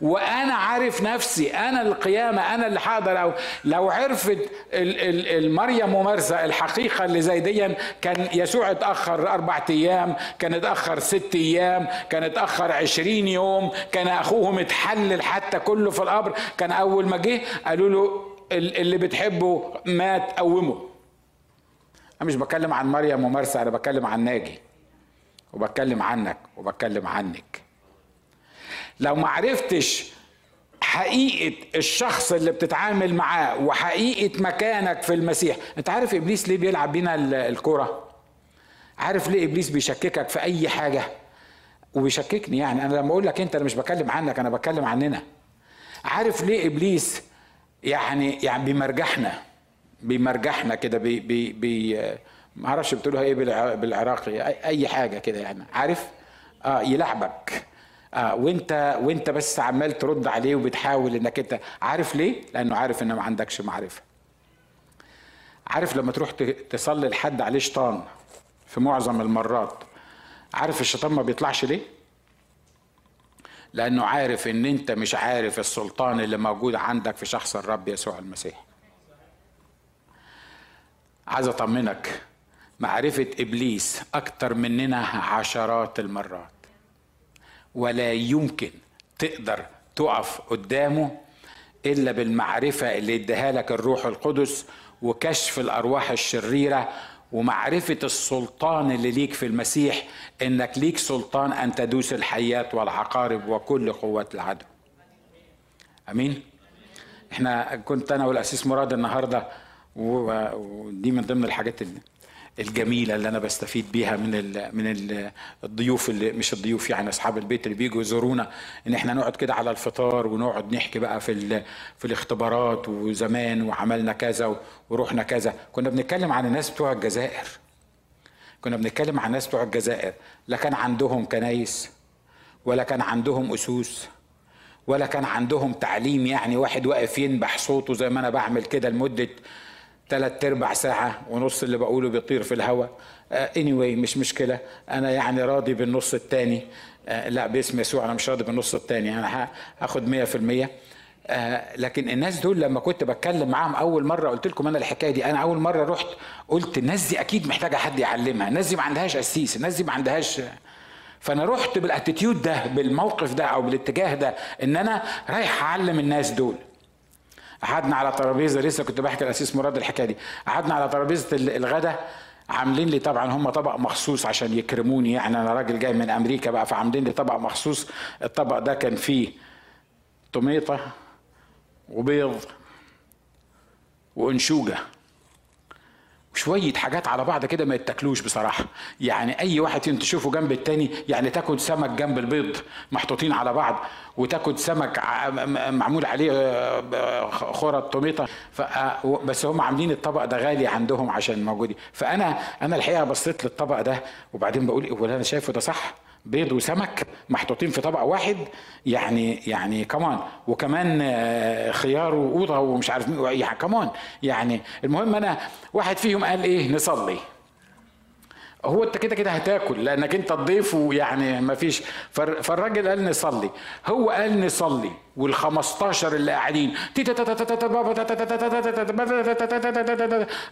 وأنا عارف نفسي أنا القيامة أنا اللي هقدر أو لو عرفت المريم ومرسى الحقيقة اللي زي دي كان يسوع اتأخر أربع أيام كان اتأخر ست أيام كان اتأخر عشرين يوم كان أخوهم اتحلل حتى كله في القبر. كان أول ما جه قالوا له اللي بتحبه مات قومه. أنا مش بتكلم عن مريم ومرسى أنا بتكلم عن ناجي وبتكلم عنك وبتكلم عنك. لو ما عرفتش حقيقة الشخص اللي بتتعامل معاه وحقيقة مكانك في المسيح انت عارف إبليس ليه بيلعب بينا الكرة عارف ليه إبليس بيشككك في أي حاجة؟ وبيشككني يعني أنا لما أقول لك أنت أنا مش بكلم عنك أنا بتكلم عننا. عارف ليه إبليس يعني يعني بيمرجحنا بيمرجحنا كده بي بي بي ما أعرفش بتقولها إيه بالعراقي أي حاجة كده يعني عارف؟ آه يلعبك. آه وانت وانت بس عمال ترد عليه وبتحاول انك انت عارف ليه؟ لأنه عارف إن ما عندكش معرفة. عارف لما تروح تصلي لحد عليه شيطان في معظم المرات عارف الشيطان ما بيطلعش ليه؟ لأنه عارف إن أنت مش عارف السلطان اللي موجود عندك في شخص الرب يسوع المسيح. عايز أطمنك معرفة إبليس أكتر مننا عشرات المرات. ولا يمكن تقدر تقف قدامه إلا بالمعرفة اللي اداها لك الروح القدس وكشف الأرواح الشريرة ومعرفة السلطان اللي ليك في المسيح إنك ليك سلطان أن تدوس الحيات والعقارب وكل قوات العدو. آمين؟ إحنا كنت أنا والأسيس مراد النهارده ودي من ضمن الحاجات اللي الجميلة اللي أنا بستفيد بيها من ال من ال الضيوف اللي مش الضيوف يعني أصحاب البيت اللي بيجوا يزورونا إن إحنا نقعد كده على الفطار ونقعد نحكي بقى في في الاختبارات وزمان وعملنا كذا ورحنا كذا. كنا بنتكلم عن الناس بتوع الجزائر. كنا بنتكلم عن الناس بتوع الجزائر. لا كان عندهم كنايس ولا كان عندهم أسوس ولا كان عندهم تعليم يعني واحد واقف ينبح صوته زي ما أنا بعمل كده لمدة ثلاث ارباع ساعة ونص اللي بقوله بيطير في الهواء اني anyway مش مشكلة. أنا يعني راضي بالنص الثاني آه لا باسم يسوع أنا مش راضي بالنص الثاني أنا هاخد 100% آه لكن الناس دول لما كنت بتكلم معاهم أول مرة قلت لكم أنا الحكاية دي. أنا أول مرة رحت قلت الناس دي أكيد محتاجة حد يعلمها. الناس دي ما عندهاش قسيس. الناس دي ما عندهاش. فأنا رحت بال attitude ده بالموقف ده أو بالاتجاه ده إن أنا رايح أعلم الناس دول. قعدنا على ترابيزة لسه كنت بحكي للقسيس مراد الحكاية دي. قعدنا على ترابيزة الغداء عاملين لي طبعا هم طبق مخصوص عشان يكرموني. يعني أنا راجل جاي من أمريكا بقى فعاملين لي طبق مخصوص. الطبق ده كان فيه طماطة وبيض وأنشوجة. شوية حاجات على بعض كده ما يتاكلوش بصراحة. يعني أي واحد فيهم تشوفه جنب التاني يعني تاكل سمك جنب البيض محطوطين على بعض وتاكل سمك معمول عليه خرط طميطه بس هم عاملين الطبق ده غالي عندهم عشان موجودين فأنا أنا الحقيقة بصيت للطبق ده وبعدين بقول هو أنا شايفه ده صح؟ بيض وسمك محطوطين في طبق واحد يعني يعني كمان وكمان خيار وقوطه ومش عارف يعني كمان يعني المهم أنا واحد فيهم قال إيه؟ نصلي. هو انت كده كده هتاكل لانك انت الضيف ويعني ما فيش فالراجل قال نصلي هو قال نصلي وال15 اللي قاعدين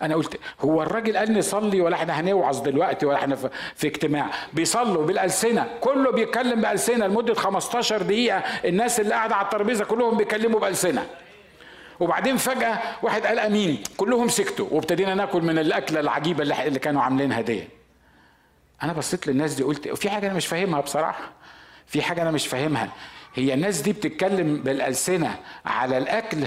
أنا قلت هو الراجل قال نصلي ولا إحنا هنوعظ دلوقتي ولا إحنا في اجتماع بيصلوا بالالسنه كله بيتكلم بالسنه لمده 15 دقيقه الناس اللي قاعدة على الترابيزه كلهم بيتكلموا بالسنه وبعدين فجأة واحد قال أمين كلهم سكتوا وابتدينا ناكل من الأكلة العجيبة اللي كانوا عاملينها دي أنا بصيت للناس دي قلت في حاجة أنا مش فاهمها بصراحة. في حاجة أنا مش فاهمها. هي الناس دي بتتكلم بالألسنة على الأكل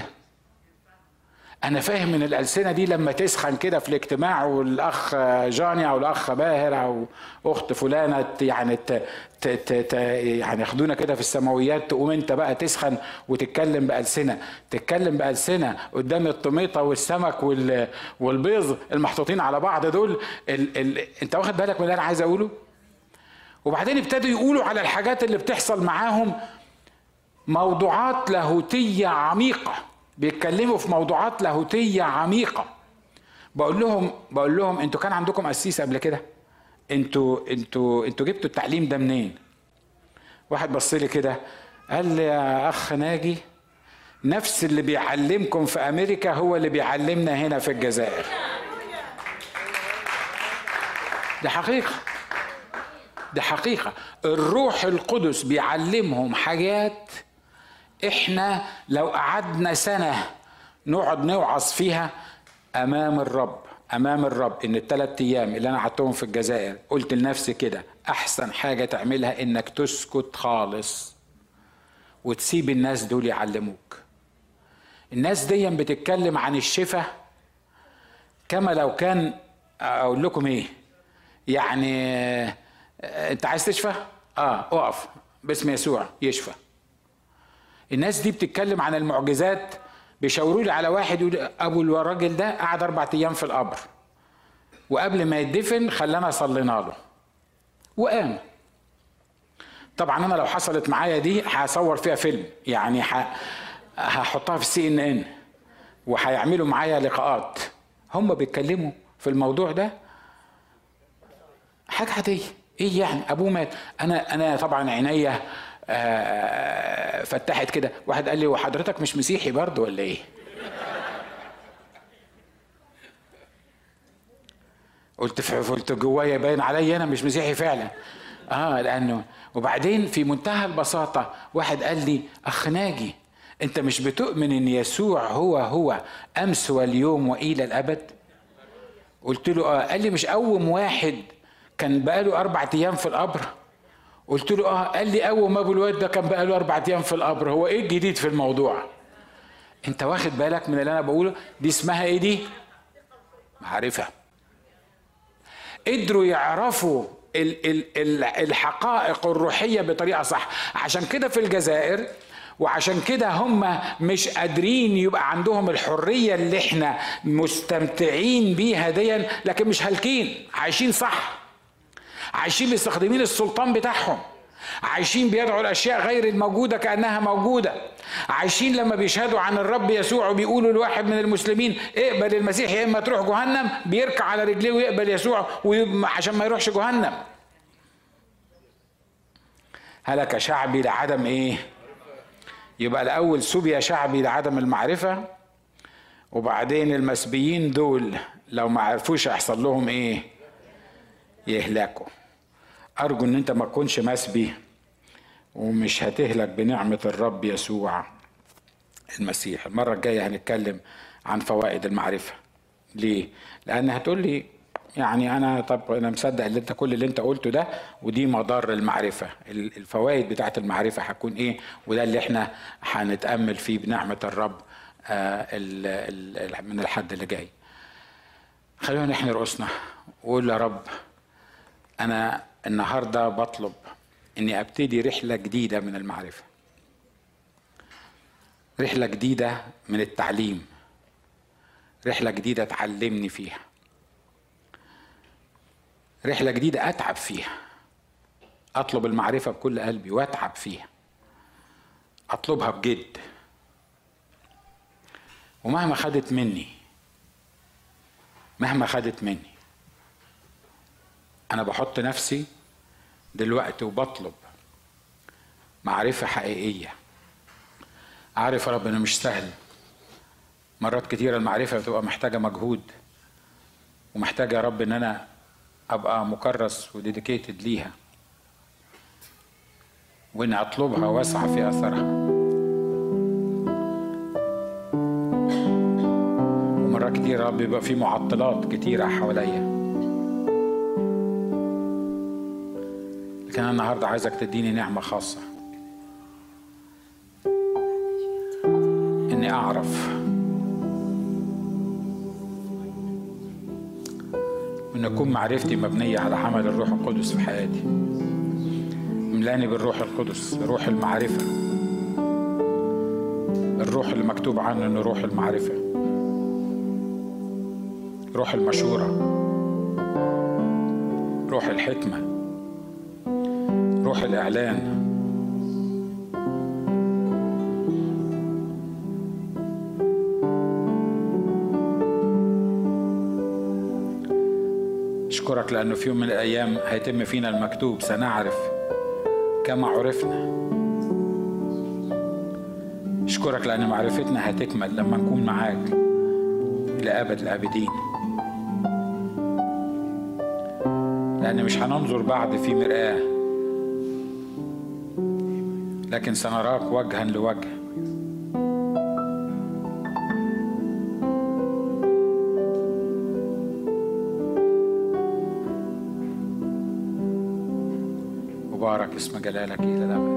أنا فاهم إن الألسنة دي لما تسخن كده في الاجتماع والأخ جاني أو الأخ باهر أو أخت فلانة يعني ت ت ت يعني ياخدونا كده في السماويات تقوم أنت بقى تسخن وتتكلم بألسنة. تتكلم بألسنة قدام الطميطة والسمك وال والبيض المحطوطين على بعض دول ال ال أنت واخد بالك من اللي أنا عايز أقوله؟ وبعدين ابتدوا يقولوا على الحاجات اللي بتحصل معاهم موضوعات لاهوتية عميقة. بيتكلموا في موضوعات لاهوتية عميقة. بقول لهم بقول لهم أنتوا كان عندكم قسيس قبل كده؟ أنتوا أنتوا أنتوا جبتوا التعليم ده منين؟ واحد بص لي كده قال لي يا أخ ناجي نفس اللي بيعلمكم في أمريكا هو اللي بيعلمنا هنا في الجزائر. دي حقيقة. دي حقيقة. الروح القدس بيعلمهم حاجات إحنا لو قعدنا سنة نقعد نوعظ فيها أمام الرب أمام الرب إن الثلاث أيام اللي أنا قعدتهم في الجزائر قلت لنفسي كده أحسن حاجة تعملها إنك تسكت خالص وتسيب الناس دول يعلموك. الناس دي بتتكلم عن الشفاء كما لو كان أقول لكم إيه يعني أنت عايز تشفى؟ آه أقف باسم يسوع يشفى. الناس دي بتتكلم عن المعجزات بيشاوروا لي على واحد يقول أبو الراجل ده قعد أربع أيام في القبر وقبل ما يدفن خلانا صلينا له وقام. طبعا أنا لو حصلت معايا دي هصور فيها فيلم يعني هحطها في السي ان ان وهيعملوا معايا لقاءات. هم بيتكلموا في الموضوع ده. حاجة عادية. إيه يعني؟ أبوه مات. أنا أنا طبعا عينيا فتحت كده. واحد قال لي وحضرتك مش مسيحي برضه ولا إيه؟ قلت قلت جوايا باين عليا أنا مش مسيحي فعلا. آه لأنه وبعدين في منتهى البساطة واحد قال لي أخ ناجي أنت مش بتؤمن إن يسوع هو هو امس واليوم وإلى الأبد؟ قلت له آه. قال لي مش أول واحد كان بقاله أربع أيام في القبر. قلت له آه قال لي أول ما أبو الواد ده كان بقى له أربع أيام في القبر هو إيه الجديد في الموضوع؟ أنت واخد بالك من اللي أنا بقوله؟ دي اسمها إيه دي؟ معرفة. قدروا يعرفوا ال ال ال الحقائق الروحية بطريقة صح. عشان كده في الجزائر وعشان كده هم مش قادرين يبقى عندهم الحرية اللي إحنا مستمتعين بيها ديا لكن مش هالكين عايشين صح. عايشين مستخدمين السلطان بتاعهم. عايشين بيدعوا الأشياء غير الموجودة كأنها موجودة. عايشين لما بيشهدوا عن الرب يسوع وبيقولوا لواحد من المسلمين اقبل المسيح يا إما تروح جهنم بيركع على رجليه ويقبل يسوع عشان ما يروحش جهنم. هلك شعبي لعدم إيه؟ يبقى الأول سبي شعبي لعدم المعرفة وبعدين المسبيين دول لو ما عرفوش هيحصل لهم إيه؟ يهلكوا أرجو إن أنت ما تكونش مسبي ومش هتهلك بنعمة الرب يسوع المسيح. المرة الجاية هنتكلم عن فوائد المعرفة. ليه؟ لأن هتقول لي يعني أنا طب أنا مصدق اللي أنت كل اللي أنت قلته ده ودي مضار المعرفة. الفوائد بتاعت المعرفة هتكون إيه؟ وده اللي إحنا هنتأمل فيه بنعمة الرب آه، من الحد اللي جاي. خلونا نحن رؤوسنا. وقول يا رب أنا النهارده بطلب إني أبتدي رحلة جديدة من المعرفة. رحلة جديدة من التعليم. رحلة جديدة تعلمني فيها. رحلة جديدة أتعب فيها. أطلب المعرفة بكل قلبي وأتعب فيها. أطلبها بجد. ومهما خدت مني مهما خدت مني أنا بحط نفسي دلوقتي وبطلب معرفة حقيقية. عارف يا رب إنه مش سهل. مرات كتيرة المعرفة بتبقى محتاجة مجهود ومحتاجة يا رب إن أنا أبقى مكرس وديديكيتد ليها. وإني أطلبها وأسعى في أثرها. ومرات كتير يا رب بيبقى في معطلات كتيرة حواليا. لكن أنا النهارده عايزك تديني نعمة خاصة. إني أعرف إن اكون معرفتي مبنية على عمل الروح القدس في حياتي إملاني بالروح القدس روح المعرفة. الروح اللي مكتوب عنه إنه روح المعرفة. روح المشورة. روح الحكمة. روح الإعلان. أشكرك لأنه في يوم من الأيام هيتم فينا المكتوب سنعرف كما عرفنا. أشكرك لأن معرفتنا هتكمل لما نكون معاك لأبد الآبدين. لأن مش هننظر بعد في مرآة. لكن سنراك وجها لوجه. مبارك اسم جلالك إلى الأبد.